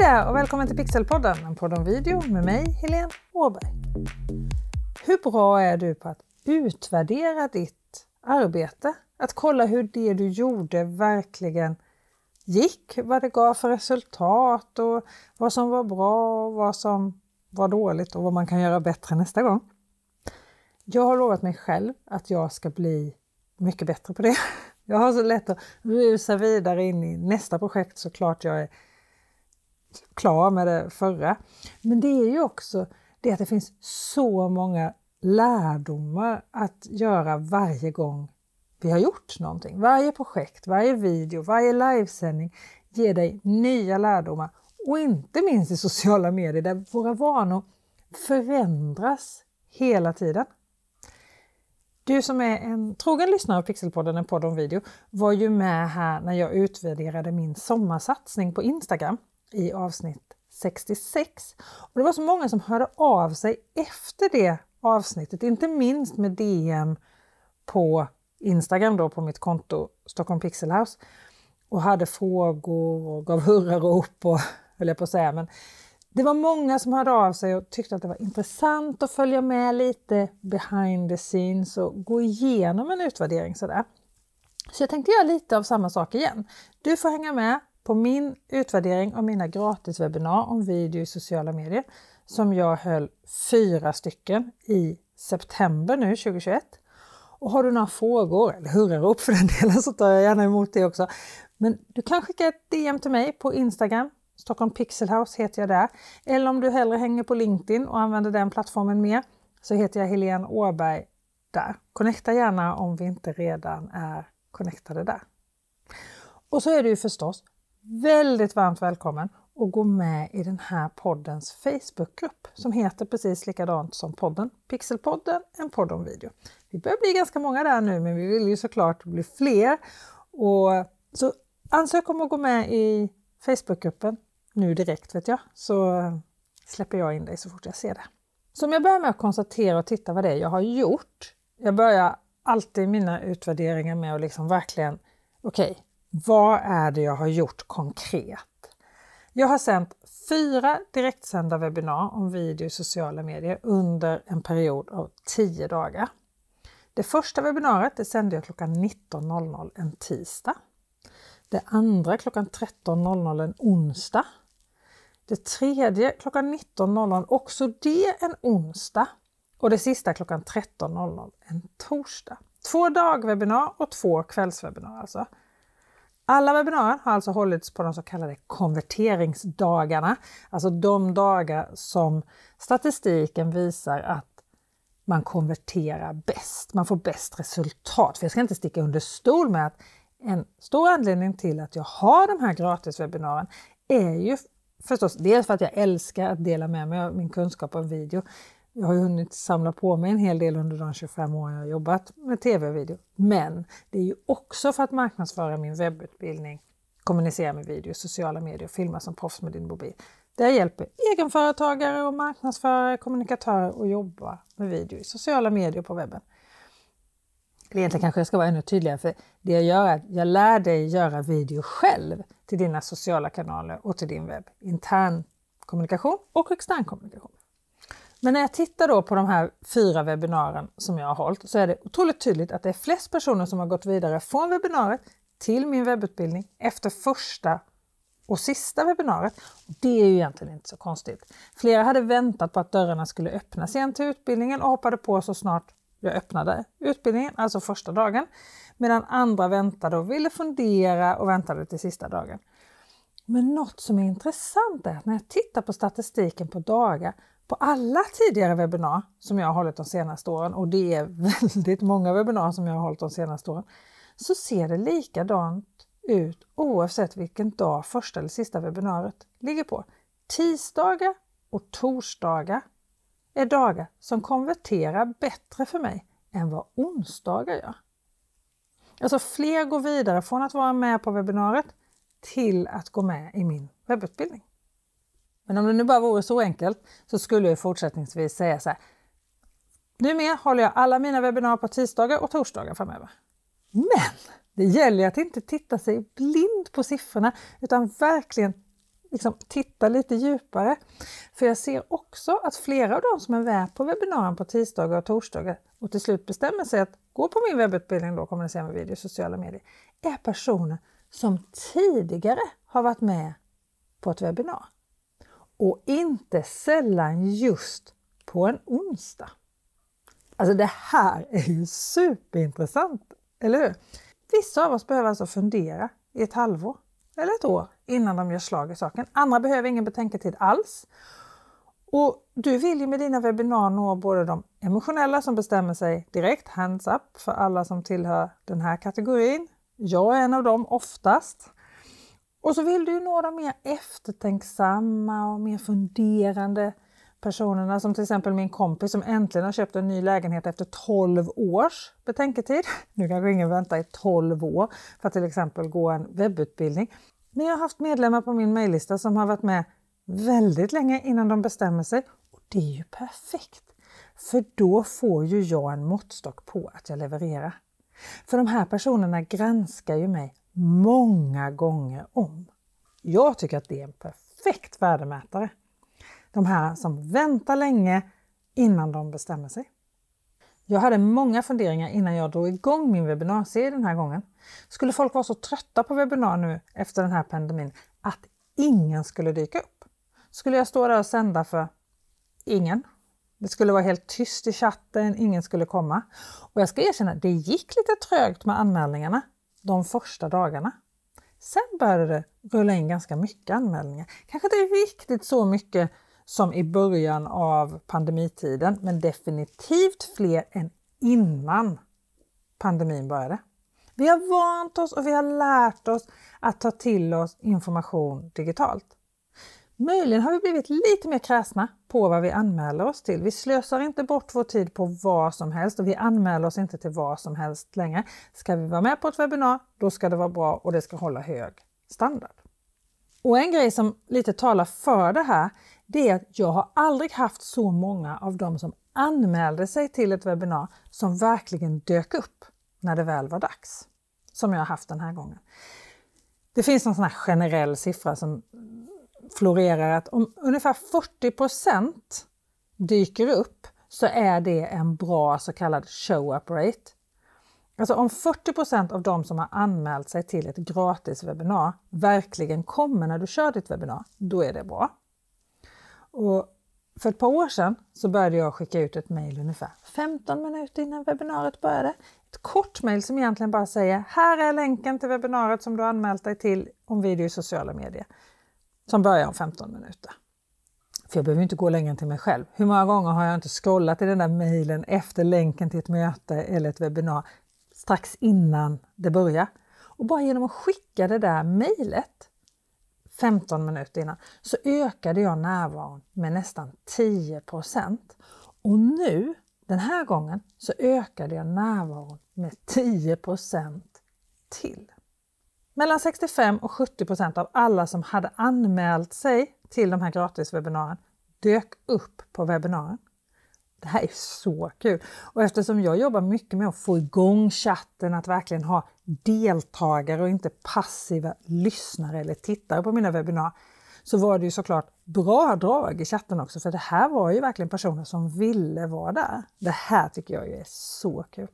Hej där och välkommen till Pixelpodden, en podd om video med mig, Helene Åberg. Hur bra är du på att utvärdera ditt arbete? Att kolla hur det du gjorde verkligen gick, vad det gav för resultat och vad som var bra och vad som var dåligt och vad man kan göra bättre nästa gång. Jag har lovat mig själv att jag ska bli mycket bättre på det. Jag har så lätt att rusa vidare in i nästa projekt såklart jag är klar med det förra. Men det är ju också det att det finns så många lärdomar att göra varje gång vi har gjort någonting. Varje projekt, varje video, varje livesändning ger dig nya lärdomar och inte minst i sociala medier där våra vanor förändras hela tiden. Du som är en trogen lyssnare av Pixelpodden, en podd om video, var ju med här när jag utvärderade min sommarsatsning på Instagram i avsnitt 66. Och det var så många som hörde av sig efter det avsnittet, inte minst med DM på Instagram då på mitt konto Stockholm Pixel House och hade frågor och gav hurrarop och höll jag på att säga. Men det var många som hörde av sig och tyckte att det var intressant att följa med lite behind the scenes och gå igenom en utvärdering sådär. Så jag tänkte göra lite av samma sak igen. Du får hänga med på min utvärdering av mina gratiswebbinar om video i sociala medier som jag höll fyra stycken i september nu 2021. Och har du några frågor, eller hurrarop för den delen, så tar jag gärna emot det också. Men du kan skicka ett DM till mig på Instagram. Stockholm Pixelhouse heter jag där. Eller om du hellre hänger på LinkedIn och använder den plattformen mer så heter jag Helene Åberg där. Connecta gärna om vi inte redan är connectade där. Och så är det ju förstås väldigt varmt välkommen att gå med i den här poddens Facebookgrupp som heter precis likadant som podden Pixelpodden, en podd om video. Vi börjar bli ganska många där nu men vi vill ju såklart bli fler. Och så ansök om att gå med i Facebookgruppen nu direkt vet jag, så släpper jag in dig så fort jag ser det. Så om jag börjar med att konstatera och titta vad det är jag har gjort. Jag börjar alltid mina utvärderingar med att liksom verkligen, okej, okay, vad är det jag har gjort konkret? Jag har sänt fyra direktsända webbinar om video i sociala medier under en period av 10 dagar. Det första webbinariet det sände jag klockan 19.00 en tisdag. Det andra klockan 13.00 en onsdag. Det tredje klockan 19.00, också det en onsdag. Och det sista klockan 13.00 en torsdag. Två dagwebbinar och två kvällswebbinar alltså. Alla webbinarier har alltså hållits på de så kallade konverteringsdagarna, alltså de dagar som statistiken visar att man konverterar bäst, man får bäst resultat. För jag ska inte sticka under stol med att en stor anledning till att jag har de här gratiswebbinarierna är ju förstås dels för att jag älskar att dela med mig av min kunskap om video. Jag har ju hunnit samla på mig en hel del under de 25 år jag har jobbat med tv och video. Men det är ju också för att marknadsföra min webbutbildning, kommunicera med video, sociala medier och filma som proffs med din mobil. Där jag hjälper egenföretagare och marknadsförare, kommunikatörer att jobba med video i sociala medier på webben. Egentligen kanske jag ska vara ännu tydligare för det jag gör är att jag lär dig göra video själv till dina sociala kanaler och till din webb. Intern kommunikation och extern kommunikation. Men när jag tittar då på de här fyra webbinarierna som jag har hållit så är det otroligt tydligt att det är flest personer som har gått vidare från webbinariet till min webbutbildning efter första och sista webbinariet. Det är ju egentligen inte så konstigt. Flera hade väntat på att dörrarna skulle öppnas igen till utbildningen och hoppade på så snart jag öppnade utbildningen, alltså första dagen, medan andra väntade och ville fundera och väntade till sista dagen. Men något som är intressant är att när jag tittar på statistiken på dagar på alla tidigare webbinar som jag har hållit de senaste åren, och det är väldigt många webbinar som jag har hållit de senaste åren, så ser det likadant ut oavsett vilken dag första eller sista webbinariet ligger på. Tisdagar och torsdagar är dagar som konverterar bättre för mig än vad onsdagar gör. Alltså fler går vidare från att vara med på webbinariet till att gå med i min webbutbildning. Men om det nu bara vore så enkelt så skulle jag fortsättningsvis säga så här. Numera håller jag alla mina webbinarier på tisdagar och torsdagar framöver. Men det gäller att inte titta sig blind på siffrorna utan verkligen liksom titta lite djupare. För jag ser också att flera av de som är med på webbinarien på tisdagar och torsdagar och till slut bestämmer sig att gå på min webbutbildning då, kommunicera med video i sociala medier, är personer som tidigare har varit med på ett webbinar. Och inte sällan just på en onsdag. Alltså det här är ju superintressant, eller hur? Vissa av oss behöver alltså fundera i ett halvår eller ett år innan de gör slag i saken. Andra behöver ingen betänketid alls. Och du vill ju med dina webbinar nå både de emotionella som bestämmer sig direkt, hands up för alla som tillhör den här kategorin. Jag är en av dem oftast. Och så vill du ju nå de mer eftertänksamma och mer funderande personerna som till exempel min kompis som äntligen har köpt en ny lägenhet efter 12 års betänketid. Nu kanske ingen väntar i 12 år för att till exempel gå en webbutbildning. Men jag har haft medlemmar på min mejllista som har varit med väldigt länge innan de bestämmer sig. Och Det är ju perfekt! För då får ju jag en måttstock på att jag levererar. För de här personerna granskar ju mig många gånger om. Jag tycker att det är en perfekt värdemätare. De här som väntar länge innan de bestämmer sig. Jag hade många funderingar innan jag drog igång min webbinarserie den här gången. Skulle folk vara så trötta på webbinar nu efter den här pandemin att ingen skulle dyka upp? Skulle jag stå där och sända för ingen? Det skulle vara helt tyst i chatten, ingen skulle komma. Och jag ska erkänna, det gick lite trögt med anmälningarna de första dagarna. Sen började det rulla in ganska mycket anmälningar. Kanske inte riktigt så mycket som i början av pandemitiden, men definitivt fler än innan pandemin började. Vi har vant oss och vi har lärt oss att ta till oss information digitalt. Möjligen har vi blivit lite mer kräsna på vad vi anmäler oss till. Vi slösar inte bort vår tid på vad som helst och vi anmäler oss inte till vad som helst längre. Ska vi vara med på ett webbinar, då ska det vara bra och det ska hålla hög standard. Och en grej som lite talar för det här, det är att jag har aldrig haft så många av dem som anmälde sig till ett webbinar som verkligen dök upp när det väl var dags. Som jag har haft den här gången. Det finns någon sån här generell siffra som florerar att om ungefär 40% dyker upp så är det en bra så kallad show-up rate. Alltså om 40% av de som har anmält sig till ett gratis webbinar verkligen kommer när du kör ditt webbinar, då är det bra. Och för ett par år sedan så började jag skicka ut ett mejl ungefär 15 minuter innan webbinariet började. Ett kort mejl som egentligen bara säger här är länken till webbinariet som du anmält dig till om video i sociala medier. Som börjar om 15 minuter. För jag behöver inte gå längre än till mig själv. Hur många gånger har jag inte scrollat i den där mejlen efter länken till ett möte eller ett webbinar strax innan det börjar? Och bara genom att skicka det där mejlet 15 minuter innan så ökade jag närvaron med nästan 10% Och nu, den här gången, så ökade jag närvaron med 10% till. Mellan 65 och 70% av alla som hade anmält sig till de här gratiswebbinarien dök upp på webbinarien. Det här är så kul! Och eftersom jag jobbar mycket med att få igång chatten, att verkligen ha deltagare och inte passiva lyssnare eller tittare på mina webbinar, så var det ju såklart bra drag i chatten också, för det här var ju verkligen personer som ville vara där. Det här tycker jag är så kul!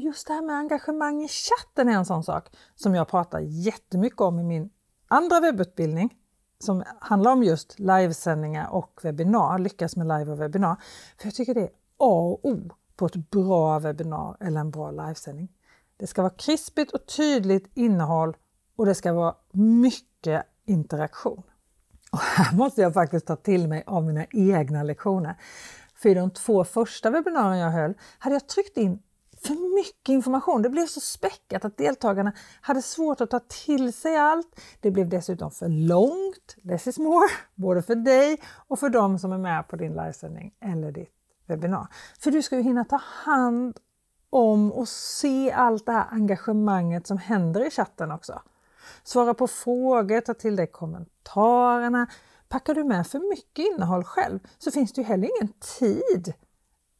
Just det här med engagemang i chatten är en sån sak som jag pratar jättemycket om i min andra webbutbildning som handlar om just livesändningar och webbinar, lyckas med live och webbinar. För jag tycker det är A och O på ett bra webbinar eller en bra livesändning. Det ska vara krispigt och tydligt innehåll och det ska vara mycket interaktion. Och här måste jag faktiskt ta till mig av mina egna lektioner. För i de två första webbinarierna jag höll hade jag tryckt in för mycket information. Det blev så späckat att deltagarna hade svårt att ta till sig allt. Det blev dessutom för långt, less is more, både för dig och för de som är med på din livesändning eller ditt webbinar. För du ska ju hinna ta hand om och se allt det här engagemanget som händer i chatten också. Svara på frågor, ta till dig kommentarerna. Packar du med för mycket innehåll själv så finns det ju heller ingen tid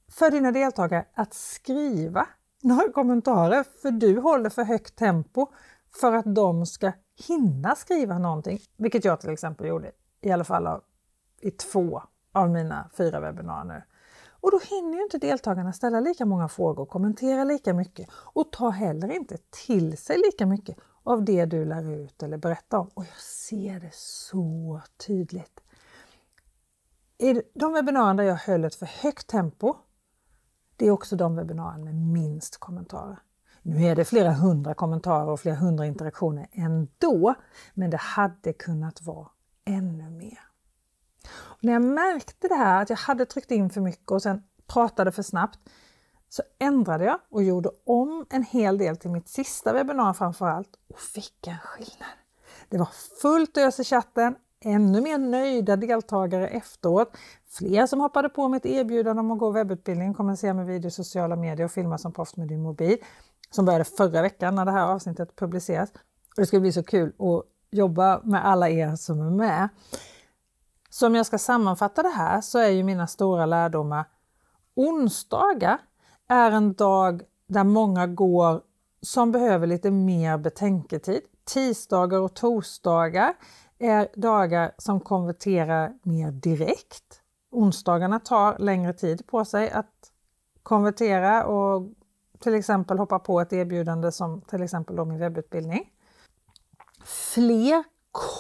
för dina deltagare att skriva några kommentarer för du håller för högt tempo för att de ska hinna skriva någonting, vilket jag till exempel gjorde i alla fall av, i två av mina fyra webbinarier. Och då hinner ju inte deltagarna ställa lika många frågor, kommentera lika mycket och ta heller inte till sig lika mycket av det du lär ut eller berättar om. Och jag ser det så tydligt. I de webbinarier där jag höll ett för högt tempo, det är också de webbinarier med minst kommentarer. Nu är det flera hundra kommentarer och flera hundra interaktioner ändå, men det hade kunnat vara ännu mer. Och när jag märkte det här, att jag hade tryckt in för mycket och sen pratade för snabbt, så ändrade jag och gjorde om en hel del till mitt sista webbinar framförallt och fick en skillnad. Det var fullt ös i chatten, ännu mer nöjda deltagare efteråt. Fler som hoppade på mitt erbjudande om att gå webbutbildning, se med video, sociala medier och filma som proffs med din mobil som började förra veckan när det här avsnittet publiceras. Och det ska bli så kul att jobba med alla er som är med. Så om jag ska sammanfatta det här så är ju mina stora lärdomar onsdagar är en dag där många går som behöver lite mer betänketid. Tisdagar och torsdagar är dagar som konverterar mer direkt. Onsdagarna tar längre tid på sig att konvertera och till exempel hoppa på ett erbjudande som till exempel då min webbutbildning. Fler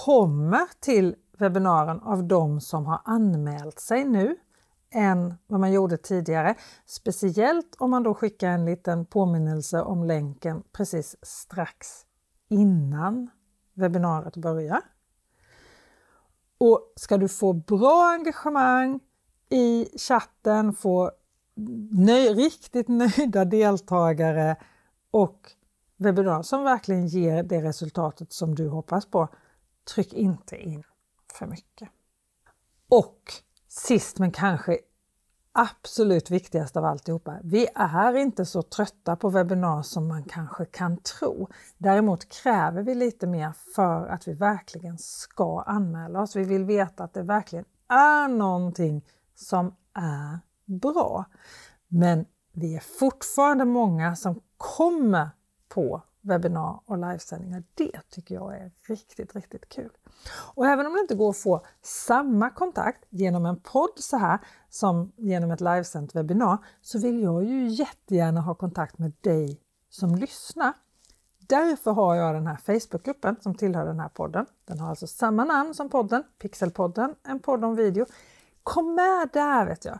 kommer till webbinaren av de som har anmält sig nu än vad man gjorde tidigare. Speciellt om man då skickar en liten påminnelse om länken precis strax innan webbinariet börjar. Och ska du få bra engagemang i chatten, få nöj, riktigt nöjda deltagare och webbinar som verkligen ger det resultatet som du hoppas på, tryck inte in för mycket. Och sist men kanske absolut viktigast av alltihopa. Vi är inte så trötta på webbinar som man kanske kan tro. Däremot kräver vi lite mer för att vi verkligen ska anmäla oss. Vi vill veta att det verkligen är någonting som är bra. Men vi är fortfarande många som kommer på webbinar och livesändningar. Det tycker jag är riktigt, riktigt kul. Och även om det inte går att få samma kontakt genom en podd så här som genom ett livesänt webbinar så vill jag ju jättegärna ha kontakt med dig som lyssnar. Därför har jag den här Facebookgruppen som tillhör den här podden. Den har alltså samma namn som podden, Pixelpodden, en podd om video. Kom med där vet jag!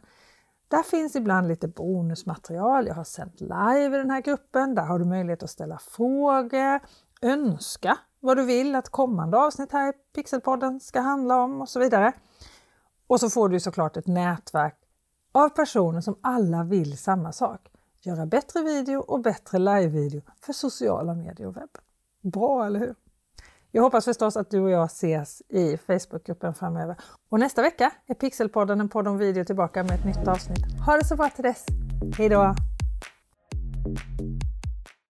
Där finns ibland lite bonusmaterial. Jag har sänt live i den här gruppen. Där har du möjlighet att ställa frågor, önska vad du vill att kommande avsnitt här i Pixelpodden ska handla om och så vidare. Och så får du såklart ett nätverk av personer som alla vill samma sak. Göra bättre video och bättre live-video för sociala medier och webben. Bra, eller hur? Jag hoppas förstås att du och jag ses i Facebookgruppen framöver. Och nästa vecka är Pixelpodden, en podd om video, tillbaka med ett nytt avsnitt. Ha det så bra till dess! Hejdå!